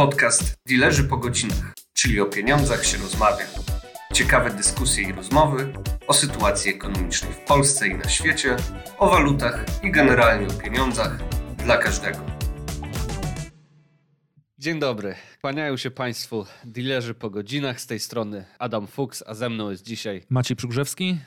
Podcast Dilerzy po godzinach, czyli o pieniądzach się rozmawia. Ciekawe dyskusje i rozmowy o sytuacji ekonomicznej w Polsce i na świecie, o walutach i generalnie o pieniądzach dla każdego. Dzień dobry. Kłaniają się Państwu dilerzy po godzinach. Z tej strony Adam Fuchs, a ze mną jest dzisiaj Maciej Przygrzewski.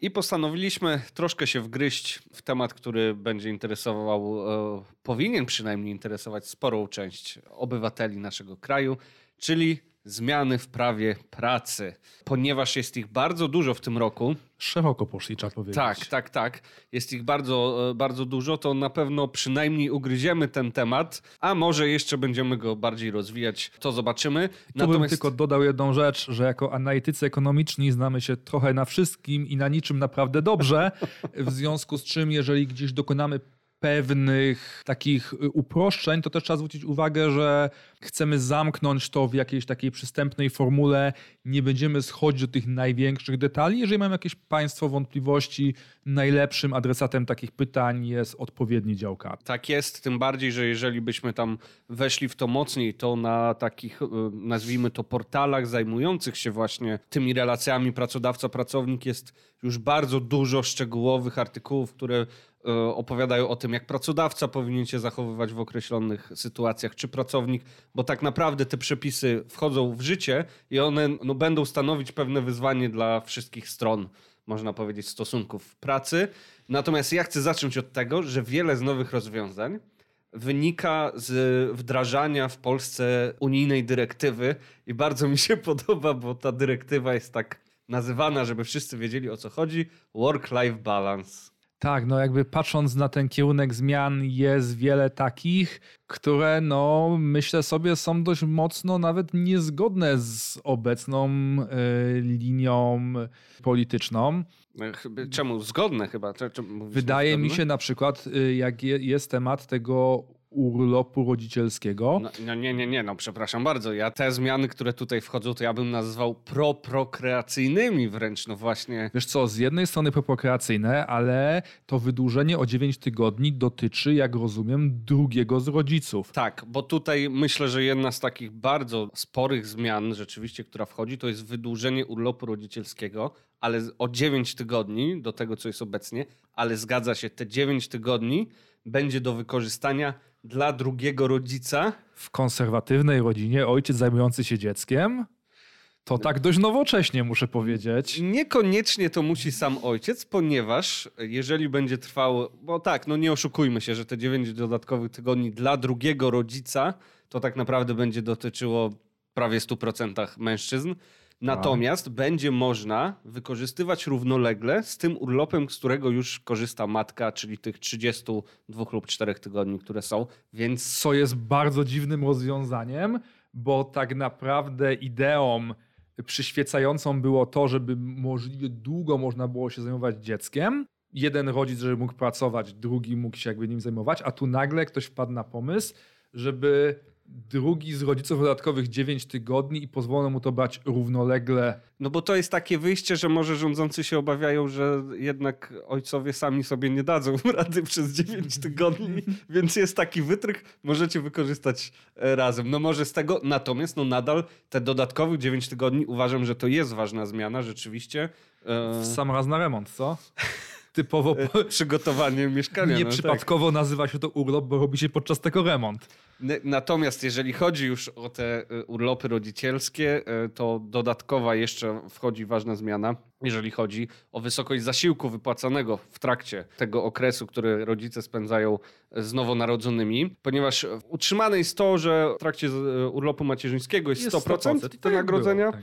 I postanowiliśmy troszkę się wgryźć w temat, który będzie interesował, e, powinien przynajmniej interesować sporą część obywateli naszego kraju, czyli zmiany w prawie pracy. Ponieważ jest ich bardzo dużo w tym roku, Szeroko poszli, trzeba powiedzieć. tak, tak, tak. Jest ich bardzo, e, bardzo dużo, to na pewno przynajmniej ugryziemy ten temat, a może jeszcze będziemy go bardziej rozwijać, to zobaczymy. Tu bym tylko dodał jedną rzecz, że jako analitycy ekonomiczni znamy się trochę na wszystkim i na niczym naprawdę dobrze, w związku z czym jeżeli gdzieś dokonamy pewnych takich y, uproszczeń, to też trzeba zwrócić uwagę, że chcemy zamknąć to w jakiejś takiej przystępnej formule, nie będziemy schodzić do tych największych detali. Jeżeli mają jakieś Państwo wątpliwości, najlepszym adresatem takich pytań jest odpowiedni dział kart. Tak jest, tym bardziej, że jeżeli byśmy tam weszli w to mocniej, to na takich, y, nazwijmy to, portalach zajmujących się właśnie tymi relacjami pracodawca-pracownik jest już bardzo dużo szczegółowych artykułów, które y, opowiadają o tym, jak pracodawca powinien się zachowywać w określonych sytuacjach, czy pracownik, bo tak naprawdę te przepisy wchodzą w życie i one no, będą stanowić pewne wyzwanie dla wszystkich stron, można powiedzieć, stosunków pracy. Natomiast ja chcę zacząć od tego, że wiele z nowych rozwiązań wynika z wdrażania w Polsce unijnej dyrektywy i bardzo mi się podoba, bo ta dyrektywa jest tak nazywana, żeby wszyscy wiedzieli o co chodzi, work-life balance. Tak, no jakby patrząc na ten kierunek zmian jest wiele takich, które no myślę sobie są dość mocno nawet niezgodne z obecną y, linią polityczną. Czemu zgodne chyba? Czemu Wydaje zgodne? mi się na przykład, y, jak je, jest temat tego urlopu rodzicielskiego. No, no, nie, nie, nie, no przepraszam bardzo. Ja te zmiany, które tutaj wchodzą, to ja bym nazwał proprokreacyjnymi wręcz, no właśnie. Wiesz co, z jednej strony proprokreacyjne, ale to wydłużenie o 9 tygodni dotyczy, jak rozumiem, drugiego z rodziców. Tak, bo tutaj myślę, że jedna z takich bardzo sporych zmian rzeczywiście, która wchodzi, to jest wydłużenie urlopu rodzicielskiego, ale o 9 tygodni do tego, co jest obecnie, ale zgadza się, te 9 tygodni będzie do wykorzystania dla drugiego rodzica. W konserwatywnej rodzinie ojciec zajmujący się dzieckiem? To tak dość nowocześnie, muszę powiedzieć. Niekoniecznie to musi sam ojciec, ponieważ jeżeli będzie trwało, bo tak, no nie oszukujmy się, że te 9 dodatkowych tygodni dla drugiego rodzica, to tak naprawdę będzie dotyczyło prawie 100% mężczyzn. Natomiast A. będzie można wykorzystywać równolegle z tym urlopem, z którego już korzysta matka, czyli tych 32 lub 4 tygodni, które są. Więc co jest bardzo dziwnym rozwiązaniem, bo tak naprawdę ideą przyświecającą było to, żeby możliwie długo można było się zajmować dzieckiem. Jeden rodzic, żeby mógł pracować, drugi mógł się jakby nim zajmować, a tu nagle ktoś wpadł na pomysł, żeby drugi z rodziców dodatkowych 9 tygodni i pozwolą mu to brać równolegle. No bo to jest takie wyjście, że może rządzący się obawiają, że jednak ojcowie sami sobie nie dadzą rady przez 9 tygodni, więc jest taki wytrych, możecie wykorzystać e, razem. No może z tego, natomiast no nadal te dodatkowych 9 tygodni uważam, że to jest ważna zmiana rzeczywiście. E, w sam raz na remont, co? typowo e, przygotowanie mieszkania. Nieprzypadkowo no, tak. nazywa się to urlop, bo robi się podczas tego remont. Natomiast jeżeli chodzi już o te e, urlopy rodzicielskie, e, to dodatkowa jeszcze wchodzi ważna zmiana, jeżeli chodzi o wysokość zasiłku wypłacanego w trakcie tego okresu, który rodzice spędzają z nowonarodzonymi, ponieważ utrzymane jest to, że w trakcie urlopu macierzyńskiego jest, jest 100%, 100% wynagrodzenia. Tak E,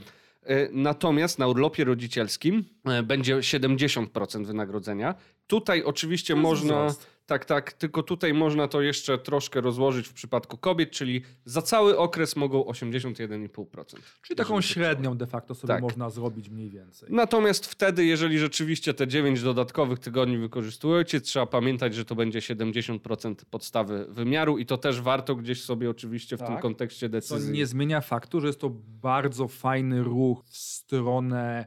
natomiast na urlopie rodzicielskim e, będzie 70% wynagrodzenia. Tutaj oczywiście można. Wzrost. Tak, tak, tylko tutaj można to jeszcze troszkę rozłożyć w przypadku kobiet, czyli za cały okres mogą 81,5%. Czyli taką średnią de facto sobie tak. można zrobić mniej więcej. Natomiast wtedy, jeżeli rzeczywiście te 9 dodatkowych tygodni wykorzystujecie, trzeba pamiętać, że to będzie 70% podstawy wymiaru i to też warto gdzieś sobie oczywiście w tak. tym kontekście decyzji. To nie zmienia faktu, że jest to bardzo fajny ruch w stronę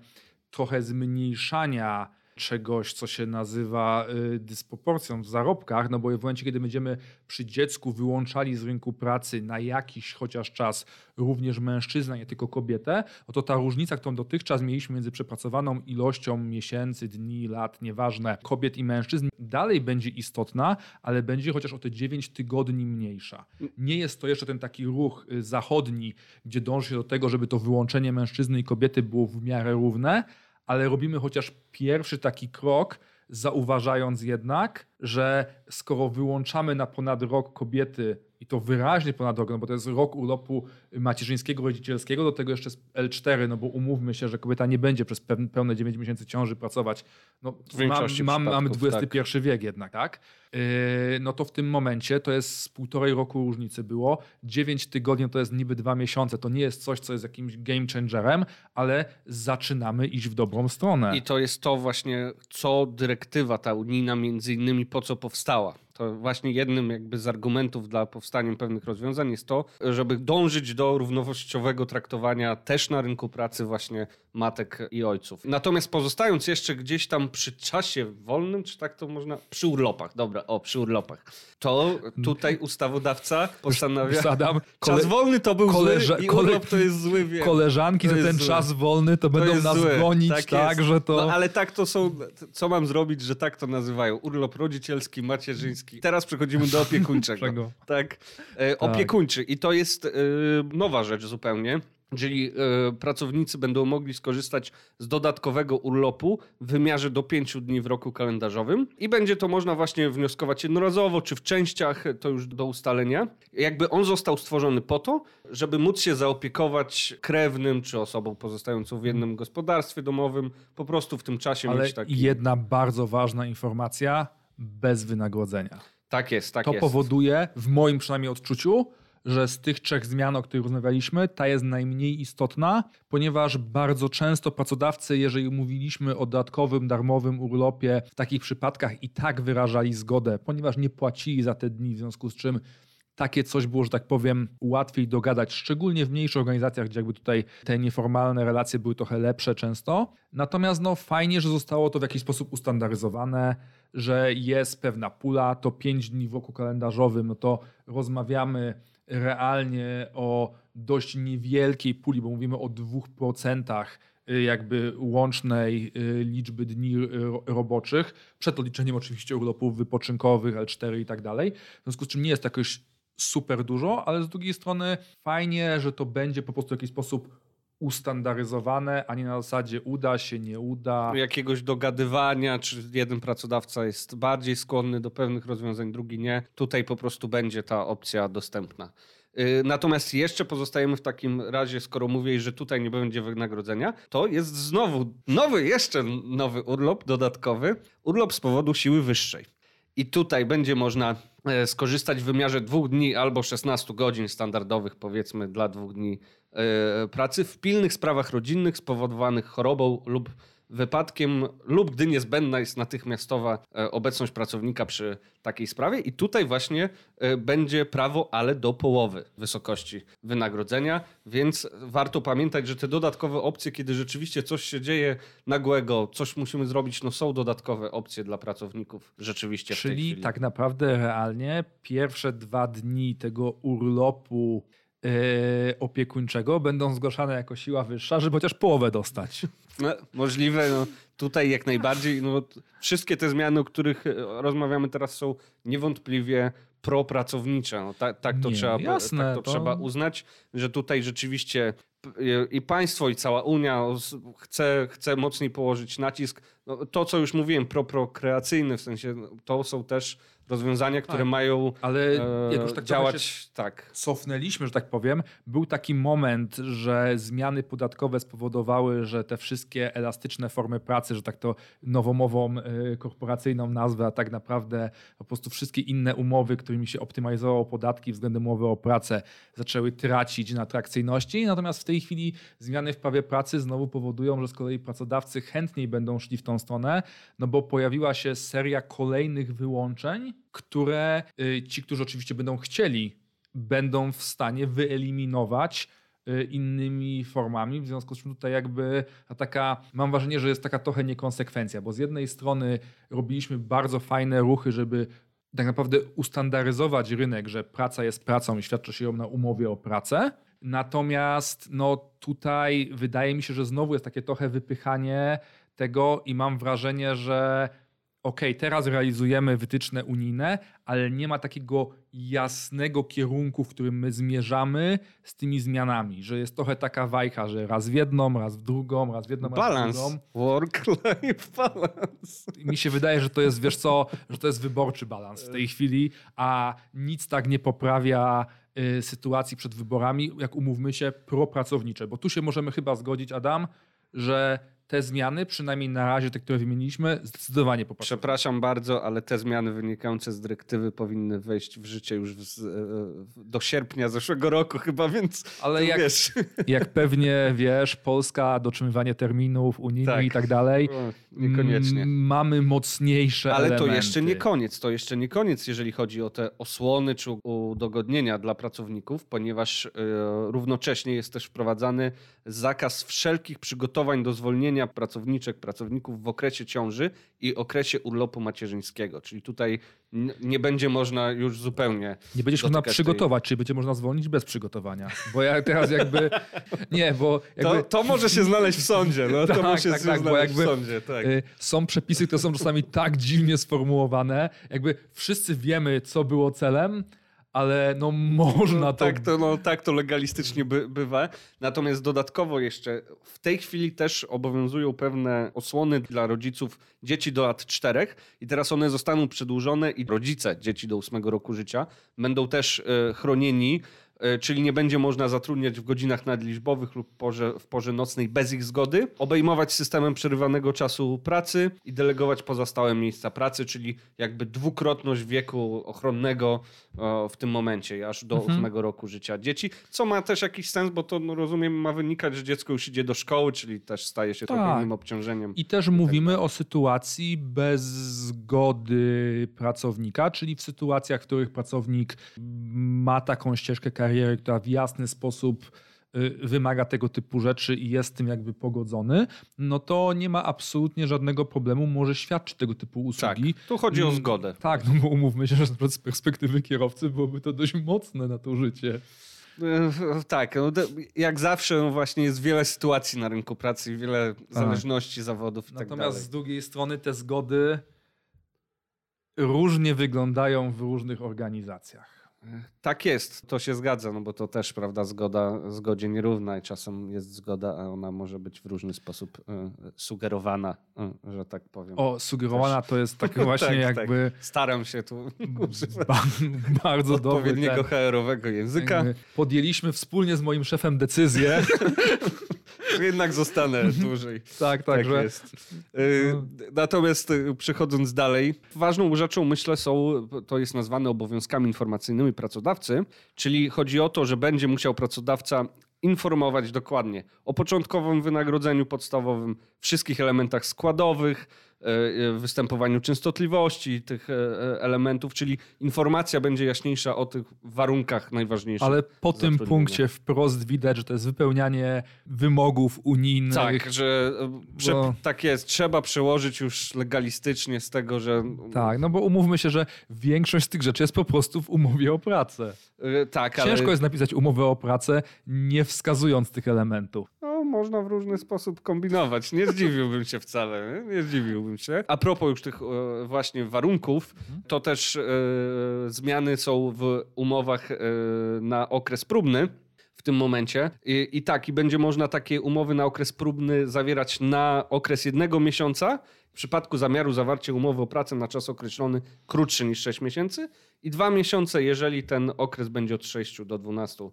trochę zmniejszania czegoś, co się nazywa y, dysproporcją w zarobkach, no bo w momencie, kiedy będziemy przy dziecku wyłączali z rynku pracy na jakiś chociaż czas również mężczyznę, nie tylko kobietę, no to ta różnica, którą dotychczas mieliśmy między przepracowaną ilością miesięcy, dni, lat, nieważne, kobiet i mężczyzn, dalej będzie istotna, ale będzie chociaż o te 9 tygodni mniejsza. Nie jest to jeszcze ten taki ruch y, zachodni, gdzie dąży się do tego, żeby to wyłączenie mężczyzny i kobiety było w miarę równe, ale robimy chociaż pierwszy taki krok, zauważając jednak, że skoro wyłączamy na ponad rok kobiety i to wyraźnie ponad rok, no bo to jest rok urlopu macierzyńskiego, rodzicielskiego, do tego jeszcze L4, no bo umówmy się, że kobieta nie będzie przez pełne 9 miesięcy ciąży pracować. No, mam, mam, mamy XXI tak. wiek jednak, tak? Yy, no to w tym momencie to jest z półtorej roku różnicy było. 9 tygodni to jest niby dwa miesiące. To nie jest coś, co jest jakimś game changerem, ale zaczynamy iść w dobrą stronę. I to jest to właśnie, co dyrektywa ta unijna między innymi po co powstała to właśnie jednym jakby z argumentów dla powstania pewnych rozwiązań jest to, żeby dążyć do równościowego traktowania też na rynku pracy właśnie matek i ojców. Natomiast pozostając jeszcze gdzieś tam przy czasie wolnym, czy tak to można, przy urlopach, dobra, o, przy urlopach, to tutaj ustawodawca postanawia, czas wolny to był Koleża... zły i urlop to jest zły, wiem. Koleżanki, że ten zły. czas wolny to, to będą nas zły. gonić, tak, tak że to... No ale tak to są, co mam zrobić, że tak to nazywają? Urlop rodzicielski, macierzyński. Teraz przechodzimy do opiekuńczego. tak, e, tak. opiekuńczy i to jest e, nowa rzecz zupełnie. Czyli y, pracownicy będą mogli skorzystać z dodatkowego urlopu w wymiarze do 5 dni w roku kalendarzowym i będzie to można właśnie wnioskować jednorazowo czy w częściach, to już do ustalenia. Jakby on został stworzony po to, żeby móc się zaopiekować krewnym czy osobą pozostającą w jednym gospodarstwie domowym, po prostu w tym czasie Ale mieć taki... jedna bardzo ważna informacja, bez wynagrodzenia. Tak jest, tak to jest. To powoduje, w moim przynajmniej odczuciu, że z tych trzech zmian, o których rozmawialiśmy, ta jest najmniej istotna, ponieważ bardzo często pracodawcy, jeżeli mówiliśmy o dodatkowym, darmowym urlopie, w takich przypadkach i tak wyrażali zgodę, ponieważ nie płacili za te dni, w związku z czym takie coś było, że tak powiem, łatwiej dogadać, szczególnie w mniejszych organizacjach, gdzie jakby tutaj te nieformalne relacje były trochę lepsze często. Natomiast no fajnie, że zostało to w jakiś sposób ustandaryzowane, że jest pewna pula, to 5 dni w roku kalendarzowym, no to rozmawiamy realnie o dość niewielkiej puli, bo mówimy o 2% y, jakby łącznej y, liczby dni roboczych, przed odliczeniem oczywiście urlopów wypoczynkowych, L4 i tak dalej. W związku z czym nie jest to jakoś super dużo, ale z drugiej strony fajnie, że to będzie po prostu w jakiś sposób ustandaryzowane, a nie na zasadzie uda się, nie uda. Jakiegoś dogadywania, czy jeden pracodawca jest bardziej skłonny do pewnych rozwiązań, drugi nie. Tutaj po prostu będzie ta opcja dostępna. Y, natomiast jeszcze pozostajemy w takim razie, skoro mówię, że tutaj nie będzie wynagrodzenia, to jest znowu nowy, jeszcze nowy urlop dodatkowy. Urlop z powodu siły wyższej. I tutaj będzie można e, skorzystać w wymiarze dwóch dni albo 16 godzin standardowych, powiedzmy, dla dwóch dni pracy w pilnych sprawach rodzinnych spowodowanych chorobą lub wypadkiem lub gdy niezbędna jest natychmiastowa e, obecność pracownika przy takiej sprawie. I tutaj właśnie e, będzie prawo, ale do połowy wysokości wynagrodzenia, więc warto pamiętać, że te dodatkowe opcje, kiedy rzeczywiście coś się dzieje nagłego, coś musimy zrobić, no są dodatkowe opcje dla pracowników rzeczywiście. Czyli tak naprawdę realnie pierwsze dwa dni tego urlopu opiekuńczego będą zgłaszane jako siła wyższa, żeby chociaż połowę dostać. No, możliwe, no, tutaj jak najbardziej. No, wszystkie te zmiany, o których e, rozmawiamy teraz są niewątpliwie propracownicze. No, tak, tak to, Nie, trzeba, jasne, tak to, to trzeba uznać, że tutaj rzeczywiście i państwo, i cała Unia chce, chce mocniej położyć nacisk. No, to, co już mówiłem, proprokreacyjny, w sensie to są też rozwiązania, które tak, mają ale e, jak już tak działać tak. Cofnęliśmy, że tak powiem. Był taki moment, że zmiany podatkowe spowodowały, że te wszystkie elastyczne formy pracy, że tak to nowomową e, korporacyjną nazwę, a tak naprawdę po prostu wszystkie inne umowy, którymi się optymalizowało podatki względem umowy o pracę, zaczęły tracić na atrakcyjności. Natomiast w tej chwili zmiany w prawie pracy znowu powodują, że z kolei pracodawcy chętniej będą szli w tą stronę, no bo pojawiła się seria kolejnych wyłączeń, które y, ci, którzy oczywiście będą chcieli, będą w stanie wyeliminować y, innymi formami, w związku z czym tutaj jakby taka, mam wrażenie, że jest taka trochę niekonsekwencja, bo z jednej strony robiliśmy bardzo fajne ruchy, żeby tak naprawdę ustandaryzować rynek, że praca jest pracą i świadczy się ją na umowie o pracę. Natomiast no, tutaj wydaje mi się, że znowu jest takie trochę wypychanie tego i mam wrażenie, że ok, teraz realizujemy wytyczne unijne, ale nie ma takiego jasnego kierunku, w którym my zmierzamy z tymi zmianami, że jest trochę taka wajcha, że raz w jedną, raz w drugą, raz w jedną, balance. raz w drugą. Work-life balance. Mi się wydaje, że to jest, wiesz co, że to jest wyborczy balans w tej chwili, a nic tak nie poprawia y, sytuacji przed wyborami, jak umówmy się, propracownicze, bo tu się możemy chyba zgodzić, Adam, że te zmiany, przynajmniej na razie te, które wymieniliśmy, zdecydowanie poprawią. Przepraszam bardzo, ale te zmiany wynikające z dyrektywy powinny wejść w życie już w, do sierpnia zeszłego roku chyba, więc ale jak, wiesz. jak pewnie wiesz, Polska, dotrzymywanie terminów unijnych tak. i tak dalej, o, niekoniecznie. mamy mocniejsze Ale elementy. to jeszcze nie koniec, to jeszcze nie koniec, jeżeli chodzi o te osłony czy udogodnienia dla pracowników, ponieważ y, równocześnie jest też wprowadzany zakaz wszelkich przygotowań do zwolnienia pracowniczek, pracowników w okresie ciąży i okresie urlopu macierzyńskiego. Czyli tutaj nie będzie można już zupełnie. Nie będziesz można przygotować, tej... czyli będzie można zwolnić bez przygotowania. Bo ja teraz jakby. Nie, bo. Jakby... To, to może się znaleźć w sądzie. No, to tak, może tak, się tak, znaleźć w sądzie. Tak. Y, są przepisy, które są czasami tak dziwnie sformułowane. Jakby wszyscy wiemy, co było celem ale no można no, to... Tak to, no, tak to legalistycznie by, bywa. Natomiast dodatkowo jeszcze w tej chwili też obowiązują pewne osłony dla rodziców dzieci do lat czterech i teraz one zostaną przedłużone i rodzice dzieci do ósmego roku życia będą też e, chronieni czyli nie będzie można zatrudniać w godzinach nadliczbowych lub porze, w porze nocnej bez ich zgody, obejmować systemem przerywanego czasu pracy i delegować pozostałe miejsca pracy, czyli jakby dwukrotność wieku ochronnego w tym momencie, aż do mhm. 8 roku życia dzieci, co ma też jakiś sens, bo to no, rozumiem ma wynikać, że dziecko już idzie do szkoły, czyli też staje się tak. trochę innym obciążeniem. I też mówimy tak o sytuacji bez zgody pracownika, czyli w sytuacjach, w których pracownik ma taką ścieżkę kariery, kariery, która w jasny sposób y, wymaga tego typu rzeczy i jest tym jakby pogodzony, no to nie ma absolutnie żadnego problemu, może świadczyć tego typu usługi. Tak, tu chodzi o mm, zgodę. Tak, no bo umówmy się, że z perspektywy kierowcy byłoby to dość mocne nadużycie. E, tak, no jak zawsze no właśnie jest wiele sytuacji na rynku pracy i wiele tak. zależności zawodów i Natomiast tak dalej. z drugiej strony te zgody różnie wyglądają w różnych organizacjach. Tak jest, to się zgadza, no bo to też, prawda, zgoda zgodzie nierówna i czasem jest zgoda, a ona może być w różny sposób y, sugerowana, y, że tak powiem. O, sugerowana też. to jest tak właśnie tak, jakby... Tak. Staram się tu ba bardzo odpowiedniego HR-owego języka. Podjęliśmy wspólnie z moim szefem decyzję, Jednak zostanę dłużej. tak, tak. Że... Jest. Y, no. Natomiast y, przechodząc dalej, ważną rzeczą myślę są, to jest nazwane obowiązkami informacyjnymi pracodawcy, czyli chodzi o to, że będzie musiał pracodawca informować dokładnie o początkowym wynagrodzeniu podstawowym, wszystkich elementach składowych, występowaniu częstotliwości tych e, elementów, czyli informacja będzie jaśniejsza o tych warunkach najważniejszych. Ale po tym punkcie wprost widać, że to jest wypełnianie wymogów unijnych. Tak, że bo... tak jest. Trzeba przełożyć już legalistycznie z tego, że. Tak, no bo umówmy się, że większość z tych rzeczy jest po prostu w umowie o pracę. Tak, Ciężko ale... jest napisać umowę o pracę, nie wskazując tych elementów. No, można w różny sposób kombinować. Nie zdziwiłbym się wcale. Nie zdziwiłbym się. A propos już tych e, właśnie warunków, to też e, zmiany są w umowach e, na okres próbny w tym momencie. I, I, tak, i będzie można takie umowy na okres próbny zawierać na okres jednego miesiąca. W przypadku zamiaru zawarcia umowy o pracę na czas określony krótszy niż 6 miesięcy i dwa miesiące, jeżeli ten okres będzie od 6 do 12 y,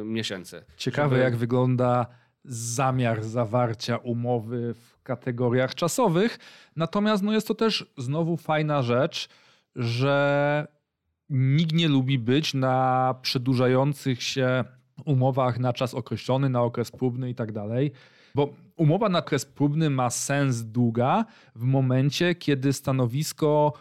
y, miesięcy. Ciekawe, Żeby... jak wygląda zamiar zawarcia umowy w kategoriach czasowych. Natomiast no jest to też znowu fajna rzecz, że nikt nie lubi być na przedłużających się umowach na czas określony, na okres próbny i tak dalej. Bo umowa na okres próbny ma sens długa w momencie, kiedy stanowisko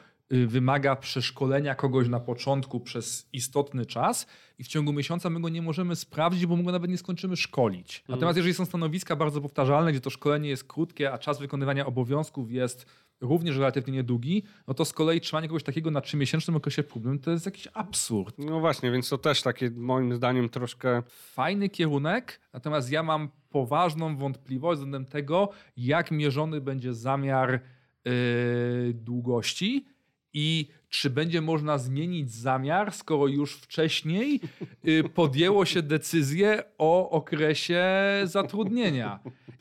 wymaga przeszkolenia kogoś na początku przez istotny czas i w ciągu miesiąca my go nie możemy sprawdzić, bo my go nawet nie skończymy szkolić. Mhm. Natomiast jeżeli są stanowiska bardzo powtarzalne, gdzie to szkolenie jest krótkie, a czas wykonywania obowiązków jest również relatywnie niedługi, no to z kolei trzymanie kogoś takiego na trzymiesięcznym okresie próbnym to jest jakiś absurd. No właśnie, więc to też takie moim zdaniem troszkę Fajny kierunek, natomiast ja mam poważną wątpliwość względem tego, jak mierzony będzie zamiar yy, długości i czy będzie można zmienić zamiar, skoro już wcześniej yy, podjęło się decyzję o okresie zatrudnienia.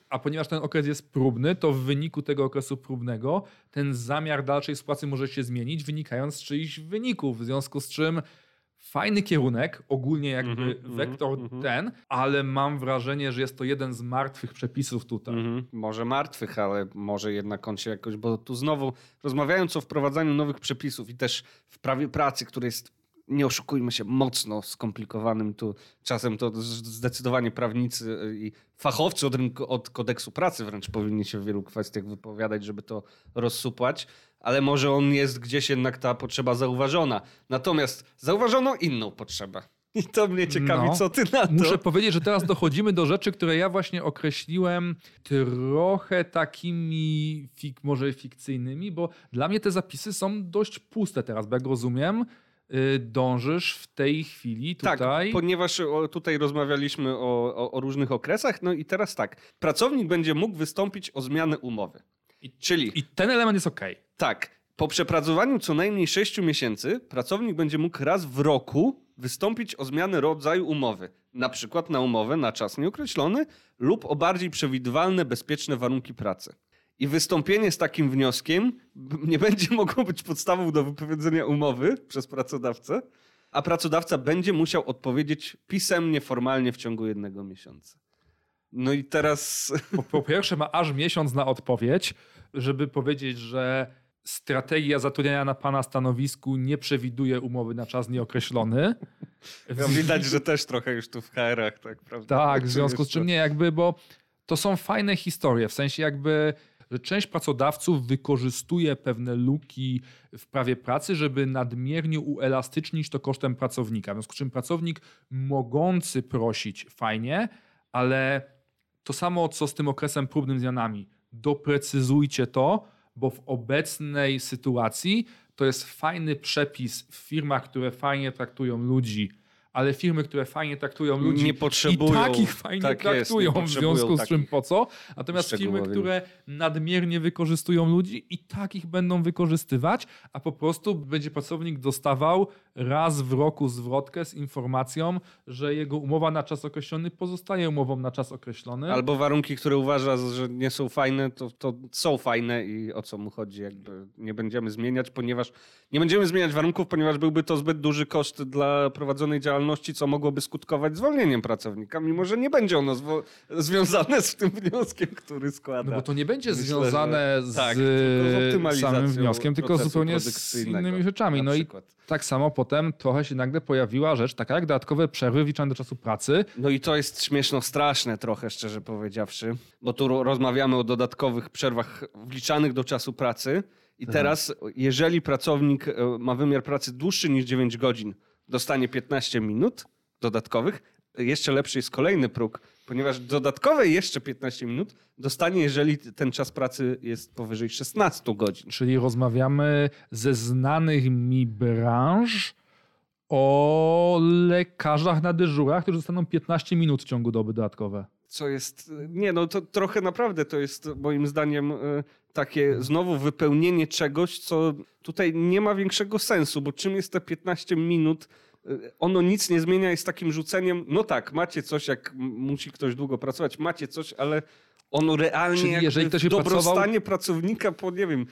A ponieważ ten okres jest próbny, to w wyniku tego okresu próbnego ten zamiar dalszej współpracy może się zmienić, wynikając z czyichś wyników, w związku z czym fajny kierunek, ogólnie jakby Mhm, mhm, wektor mhm. ten, ale mam wrażenie, że jest to jeden z martwych przepisów tutaj. Mhm. Może martwych, ale może jednak on się jakoś, bo tu znowu rozmawiając o wprowadzaniu nowych przepisów i też w prawie pracy, które jest, nie oszukujmy się, mocno skomplikowanym, tu czasem to zdecydowanie prawnicy i fachowcy od, rynku, od kodeksu pracy wręcz powinni się w wielu kwestiach wypowiadać, żeby to rozsupłać, ale może on jest gdzieś jednak ta potrzeba zauważona. Natomiast zauważono inną potrzebę. I to mnie ciekawi, No. co ty na to. Muszę powiedzieć, że teraz dochodzimy do rzeczy, które ja właśnie określiłem trochę takimi fik, może fikcyjnymi, bo dla mnie te zapisy są dość puste teraz, bo jak rozumiem, y, dążysz w tej chwili tutaj... Tak, ponieważ tutaj rozmawialiśmy o, o, o różnych okresach, no i teraz tak. Pracownik będzie mógł wystąpić o zmianę umowy. Czyli I ten element jest ok. Tak, po przepracowaniu co najmniej 6 miesięcy pracownik będzie mógł raz w roku wystąpić o zmianę rodzaju umowy. Na przykład na umowę na czas nieokreślony lub o bardziej przewidywalne, bezpieczne warunki pracy. I wystąpienie z takim wnioskiem nie będzie mogło być podstawą do wypowiedzenia umowy przez pracodawcę, a pracodawca będzie musiał odpowiedzieć pisemnie, formalnie w ciągu jednego miesiąca. No i teraz Po, po pierwsze ma aż miesiąc na odpowiedź, żeby powiedzieć, że strategia zatrudniania na pana stanowisku nie przewiduje umowy na czas nieokreślony. no, widać, że też trochę już tu w HR-ach, tak prawda? Tak, w związku z czym nie jakby, bo to są fajne historie, w sensie jakby, że część pracodawców wykorzystuje pewne luki w prawie pracy, żeby nadmiernie uelastycznić to kosztem pracownika. W związku z czym pracownik mogący prosić fajnie, ale to samo co z tym okresem próbnym zmianami. Doprecyzujcie to, bo w obecnej sytuacji to jest fajny przepis w firmach, które fajnie traktują ludzi, ale firmy, które fajnie traktują ludzi, Nie potrzebują- i takich fajnie tak jest, traktują, nie w związku z czym po co. Natomiast firmy, które nadmiernie wykorzystują ludzi i takich będą wykorzystywać, a po prostu będzie pracownik dostawał raz w roku zwrotkę z informacją, że jego umowa na czas określony pozostaje umową na czas określony. Albo warunki, które uważa, że nie są fajne, to, to są fajne i o co mu chodzi, jakby nie będziemy zmieniać, ponieważ nie będziemy zmieniać warunków, ponieważ byłby to zbyt duży koszt dla prowadzonej działalności, co mogłoby skutkować zwolnieniem pracownika, mimo że nie będzie ono zwo- związane z tym wnioskiem, który składa. No bo to nie będzie Myślę, związane że- z, tak, tylko z samym wnioskiem, tylko zupełnie z innymi rzeczami. No i przykład. tak samo potem trochę się nagle pojawiła rzecz taka jak dodatkowe przerwy wliczane do czasu pracy. No i to jest śmieszno straszne trochę, szczerze powiedziawszy, bo tu ro- rozmawiamy o dodatkowych przerwach wliczanych do czasu pracy i teraz jeżeli pracownik e, ma wymiar pracy dłuższy niż 9 godzin, dostanie 15 minut dodatkowych. Jeszcze lepszy jest kolejny próg, ponieważ dodatkowe jeszcze 15 minut dostanie, jeżeli ten czas pracy jest powyżej 16 godzin. Czyli rozmawiamy ze znanych mi branż o lekarzach na dyżurach, którzy dostaną 15 minut w ciągu doby dodatkowe. Co jest, nie no to trochę naprawdę to jest moim zdaniem e, takie znowu wypełnienie czegoś, co tutaj nie ma większego sensu, bo czym jest te 15 minut? E, Ono nic nie zmienia, jest takim rzuceniem, no tak, macie coś, jak musi ktoś długo pracować, macie coś, ale ono realnie Czyli jeżeli ktoś by pracował- dobrostanie pracownika po, nie wiem,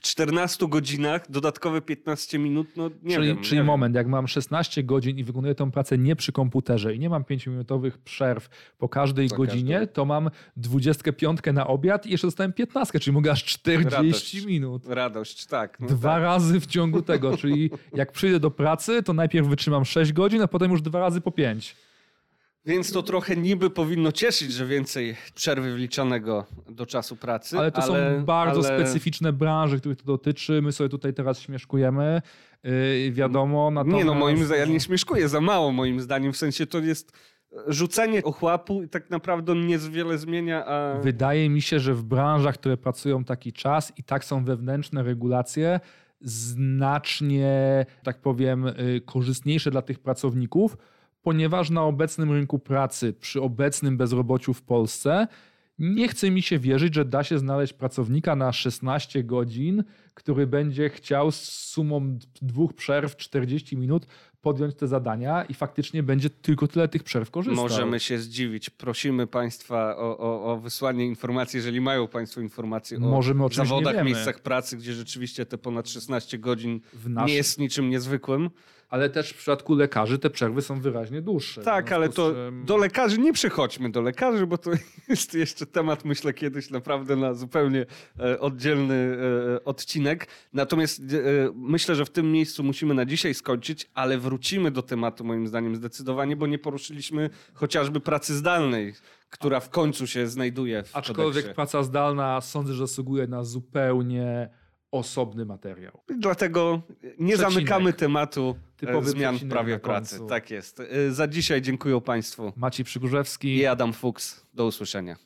14 godzinach, dodatkowe 15 minut, no nie czyli wiem. czyli nie moment, jak mam 16 godzin i wykonuję tą pracę nie przy komputerze i nie mam 5-minutowych przerw po każdej Po godzinie, każdej. to mam 25 na obiad i jeszcze dostałem 15, czyli mogę aż 40 Radość. minut. Wiem. Radość, tak. No Dwa tak. razy w ciągu tego, czyli jak przyjdę do pracy, to najpierw wytrzymam 6 godzin, a potem już dwa razy po 5. Więc to trochę niby powinno cieszyć, że więcej przerwy wliczonego do czasu pracy. Ale to ale, są bardzo ale... specyficzne branże, których to dotyczy. My sobie tutaj teraz śmieszkujemy. Yy, wiadomo, natomiast... Nie no, moim zdaniem, ja nie śmieszkuję za mało moim zdaniem, w sensie to jest rzucenie ochłapu i tak naprawdę on niewiele zmienia, a... Wydaje mi się, że w branżach, które pracują taki czas i tak są wewnętrzne regulacje, znacznie, tak powiem, yy, korzystniejsze dla tych pracowników, ponieważ na obecnym rynku pracy, przy obecnym bezrobociu w Polsce, nie chce mi się wierzyć, że da się znaleźć pracownika na 16 godzin, który będzie chciał z sumą dwóch przerw 40 minut podjąć te zadania i faktycznie będzie tylko tyle tych przerw korzystał. Możemy się zdziwić. Prosimy Państwa o, o, o wysłanie informacji, jeżeli mają Państwo informacje o Możemy, zawodach, miejscach pracy, gdzie rzeczywiście te ponad 16 godzin W naszym- nie jest niczym niezwykłym. Ale też w przypadku lekarzy te przerwy są wyraźnie dłuższe. Tak, ale to czym- do lekarzy nie przychodźmy do lekarzy, bo to jest jeszcze temat, myślę, kiedyś naprawdę na zupełnie e, oddzielny e, odcinek. Natomiast e, myślę, że w tym miejscu musimy na dzisiaj skończyć, ale wrócimy do tematu moim zdaniem zdecydowanie, bo nie poruszyliśmy chociażby pracy zdalnej, która w końcu się znajduje w Aczkolwiek kodeksie. praca zdalna sądzę, że zasługuje na zupełnie osobny materiał. Dlatego nie Przecinek. zamykamy tematu e, Typowy zmian w prawie pracy. Tak jest. E, Za dzisiaj dziękuję Państwu Maciej Przygórzewski. i Adam Fuchs. Do usłyszenia.